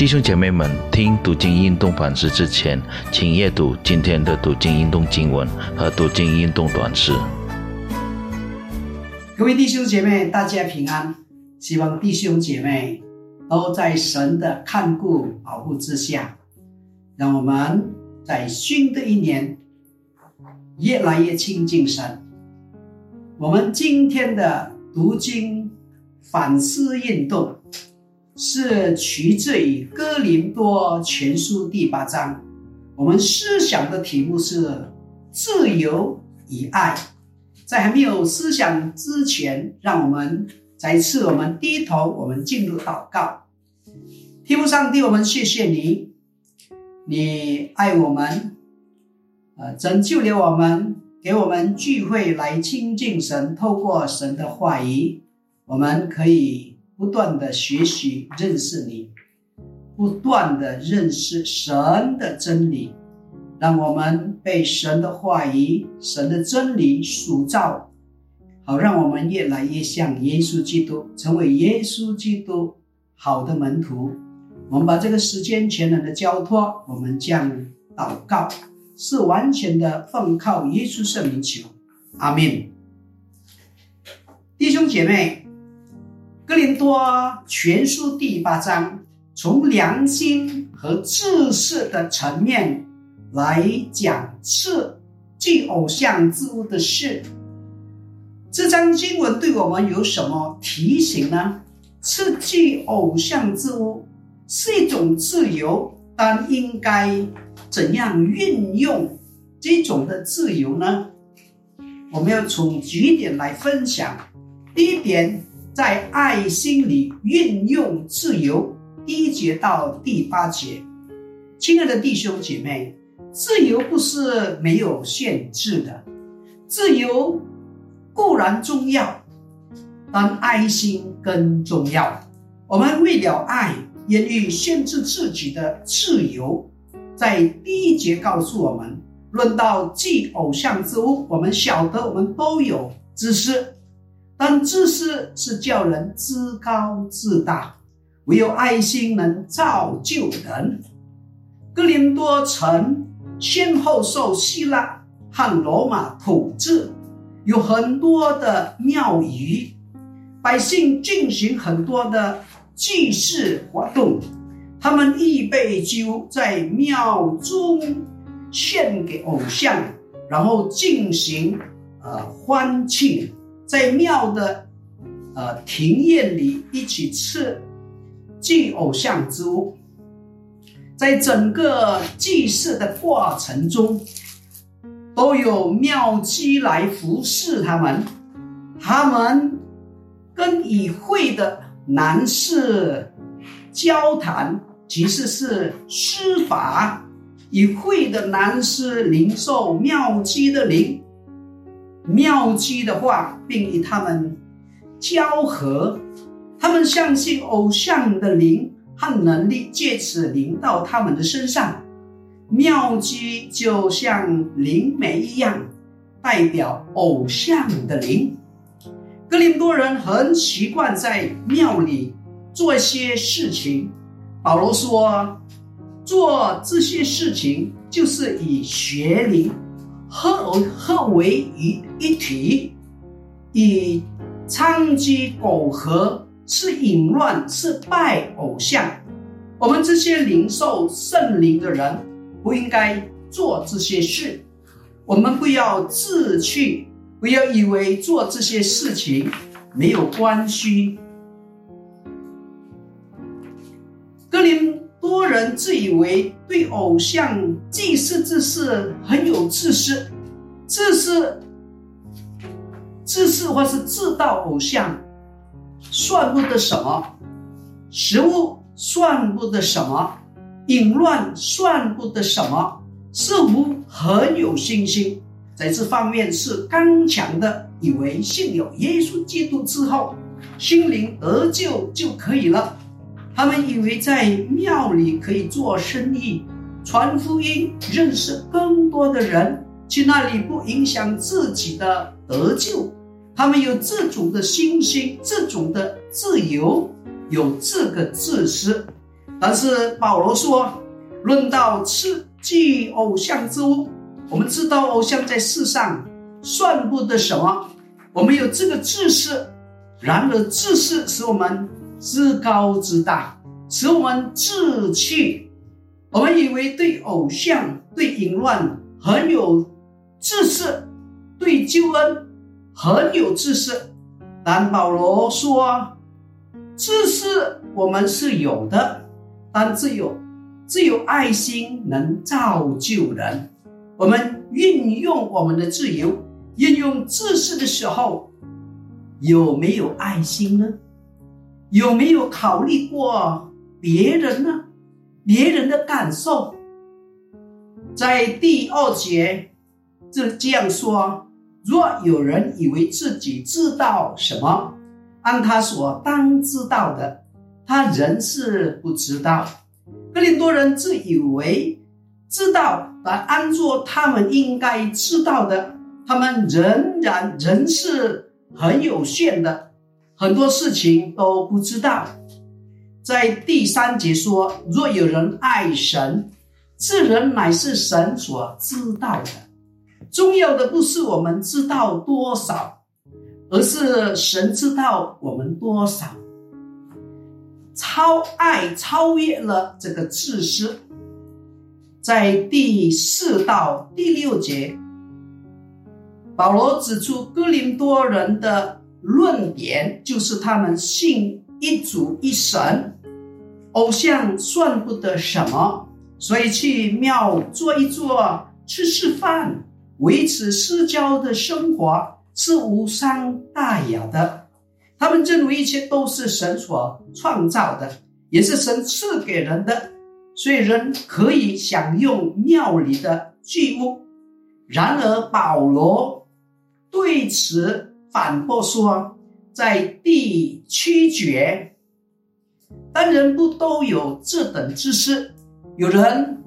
弟兄姐妹们，听读经运动反思之前，请阅读今天的读经运动经文和读经运动短诗。各位弟兄姐妹，大家平安。希望弟兄姐妹都在神的看顾保护之下，让我们在新的一年越来越亲近神。我们今天的读经反思运动。是取自于《哥林多全书》第八章。我们思想的题目是“自由与爱”。在还没有思想之前，让我们再次我们低头，我们进入祷告。天父上帝，我们谢谢你，你爱我们，呃，拯救了我们，给我们聚会来亲近神，透过神的话语，我们可以。不断的学习认识你，不断的认识神的真理，让我们被神的话语、神的真理塑造，好让我们越来越像耶稣基督，成为耶稣基督好的门徒。我们把这个时间全然的交托，我们将祷告是完全的奉靠耶稣圣名求，阿门。弟兄姐妹。《哥林多全书》第八章，从良心和知识的层面来讲是祭偶像之物的事。这张经文对我们有什么提醒呢？是祭偶像之物是一种自由，但应该怎样运用这种的自由呢？我们要从几点来分享。第一点。在爱心里运用自由，第一节到第八节，亲爱的弟兄姐妹，自由不是没有限制的，自由固然重要，但爱心更重要。我们为了爱，愿意限制自己的自由。在第一节告诉我们，论到祭偶像之物，我们晓得我们都有知识。但自私是叫人自高自大，唯有爱心能造就人。哥林多城先后受希腊和罗马统治，有很多的庙宇，百姓进行很多的祭祀活动，他们预备就在庙中献给偶像，然后进行呃欢庆。在庙的呃庭院里一起吃祭偶像之物，在整个祭祀的过程中，都有庙姬来服侍他们。他们跟已会的男士交谈，其实是施法；与会的男士领受庙姬的灵。妙机的话，并与他们交合，他们相信偶像的灵和能力，借此临到他们的身上。妙机就像灵媒一样，代表偶像的灵。格林多人很习惯在庙里做一些事情。保罗说，做这些事情就是以学灵。合合为一一体，以娼妓苟合是淫乱，是拜偶像。我们这些灵受圣灵的人，不应该做这些事。我们不要自去，不要以为做这些事情没有关系。自以为对偶像祭祀之事很有自私，自私、自私或是自盗偶像，算不得什么；食物算不得什么；淫乱算不得什么。似乎很有信心，在这方面是刚强的，以为信有耶稣基督之后，心灵得救就可以了。他们以为在庙里可以做生意、传福音、认识更多的人，去那里不影响自己的得救。他们有这种的信心、这种的自由，有这个自私。但是保罗说，论到吃祭偶像之物，我们知道偶像在世上算不得什么，我们有这个自私。然而，自私使我们自高自大，使我们志气。我们以为对偶像、对淫乱很有知识，对救恩很有知识。但保罗说，知识我们是有的，但只有只有爱心能造就人。我们运用我们的自由，运用知识的时候。有没有爱心呢？有没有考虑过别人呢？别人的感受？在第二节这这样说：若有人以为自己知道什么，按他所当知道的，他仍是不知道。格林多人自以为知道，但按照他们应该知道的，他们仍然仍是。很有限的，很多事情都不知道。在第三节说：“若有人爱神，这人乃是神所知道的。重要的不是我们知道多少，而是神知道我们多少。超爱超越了这个自私。”在第四到第六节。保罗指出，哥林多人的论点就是他们信一主一神，偶像算不得什么，所以去庙坐一坐，吃吃饭，维持私交的生活是无伤大雅的。他们认为一切都是神所创造的，也是神赐给人的，所以人可以享用庙里的祭物。然而保罗。对此反驳说，在第七节，当人不都有这等知识？有人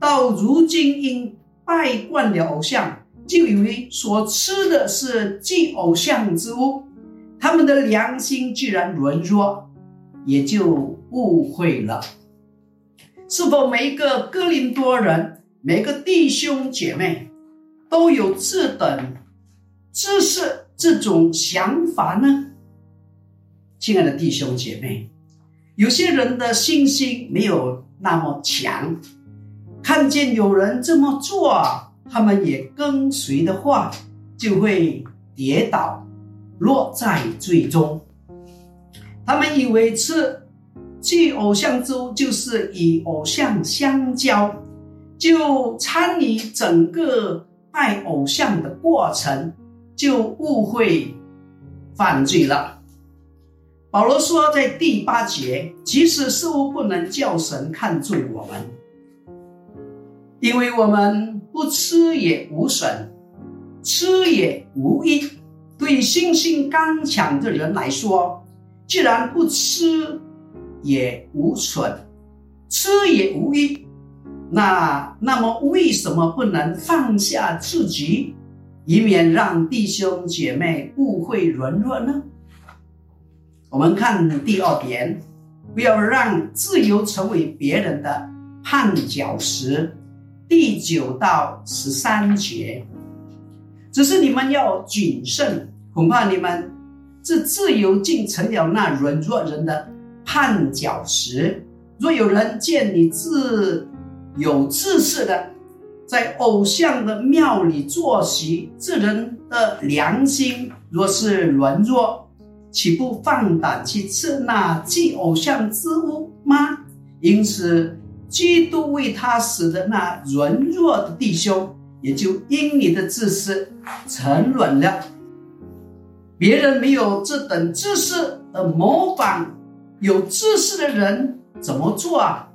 到如今因拜惯了偶像，就以为所吃的是祭偶像之物，他们的良心居然沦弱，也就误会了。是否每一个哥林多人，每个弟兄姐妹，都有这等？知识这种想法呢，亲爱的弟兄姐妹，有些人的信心没有那么强，看见有人这么做，他们也跟随的话，就会跌倒，落在最终。他们以为吃祭偶像粥就是与偶像相交，就参与整个拜偶像的过程。就误会犯罪了。保罗说，在第八节，即使事物不能叫神看重我们，因为我们不吃也无损，吃也无益。对心性刚强的人来说，既然不吃也无损，吃也无益，那那么为什么不能放下自己？以免让弟兄姐妹误会沦落呢？我们看第二点，不要让自由成为别人的绊脚石。第九到十三节，只是你们要谨慎，恐怕你们这自由竟成了那软弱人的绊脚石。若有人见你自有自恃的，在偶像的庙里坐席，这人的良心若是软弱，岂不放胆去吃那祭偶像之物吗？因此，基督为他死的那软弱的弟兄，也就因你的自私沉沦了。别人没有这等知识而模仿有知识的人怎么做啊，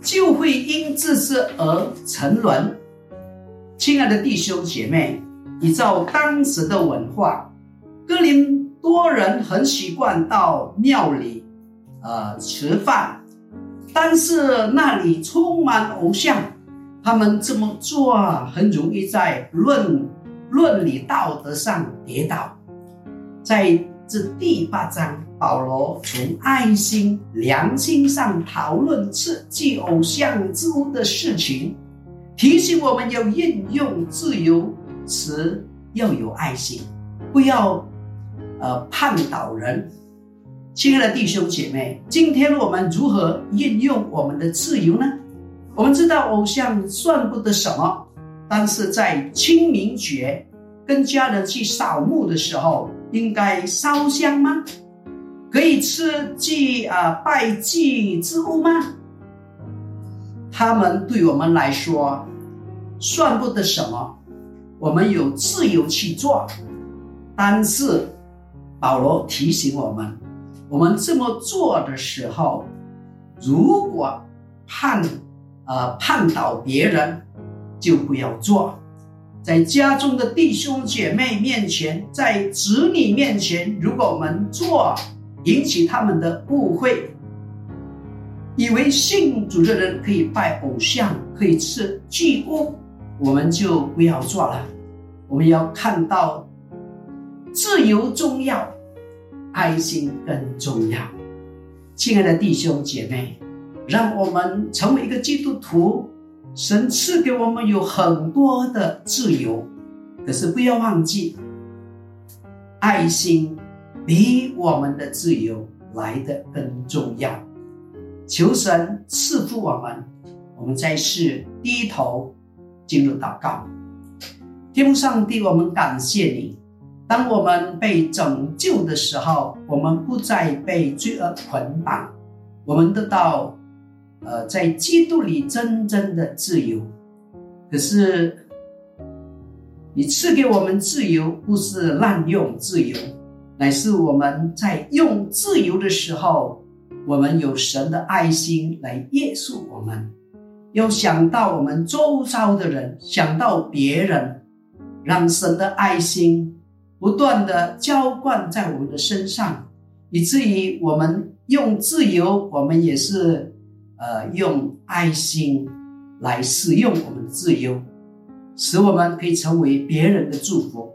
就会因自私而沉沦。亲爱的弟兄姐妹，依照当时的文化，哥林多人很习惯到庙里，呃，吃饭，但是那里充满偶像，他们这么做很容易在论论理道德上跌倒。在这第八章，保罗从爱心、良心上讨论刺激偶像之物的事情，提醒我们要运用自由时要有爱心，不要呃叛倒人。亲爱的弟兄姐妹，今天我们如何运用我们的自由呢？我们知道偶像算不得什么，但是在清明节跟家人去扫墓的时候，应该烧香吗？可以吃祭啊拜祭之物吗？他们对我们来说算不得什么，我们有自由去做，但是保罗提醒我们。我们这么做的时候，如果判呃判倒别人，就不要做。在家中的弟兄姐妹面前，在子女面前，如果我们做引起他们的误会，以为信主的人可以拜偶像，可以吃祭物，我们就不要做了。我们要看到自由重要。爱心更重要，亲爱的弟兄姐妹，让我们成为一个基督徒。神赐给我们有很多的自由，可是不要忘记，爱心比我们的自由来的更重要。求神赐福我们，我们再次低头进入祷告。天父上帝，我们感谢你。当我们被拯救的时候，我们不再被罪恶捆绑，我们得到，呃，在基督里真正的自由。可是，你赐给我们自由，不是滥用自由，乃是我们在用自由的时候，我们有神的爱心来约束我们，要想到我们周遭的人，想到别人，让神的爱心。不断的浇灌在我们的身上，以至于我们用自由，我们也是呃用爱心来使用我们的自由，使我们可以成为别人的祝福，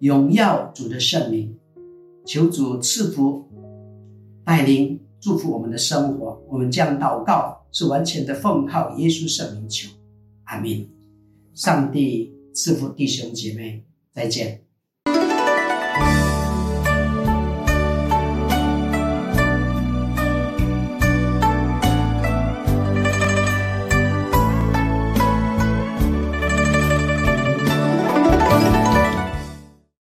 荣耀主的圣名。求主赐福带领祝福我们的生活。我们这样祷告是完全的奉靠耶稣圣名求，阿门。上帝赐福弟兄姐妹，再见。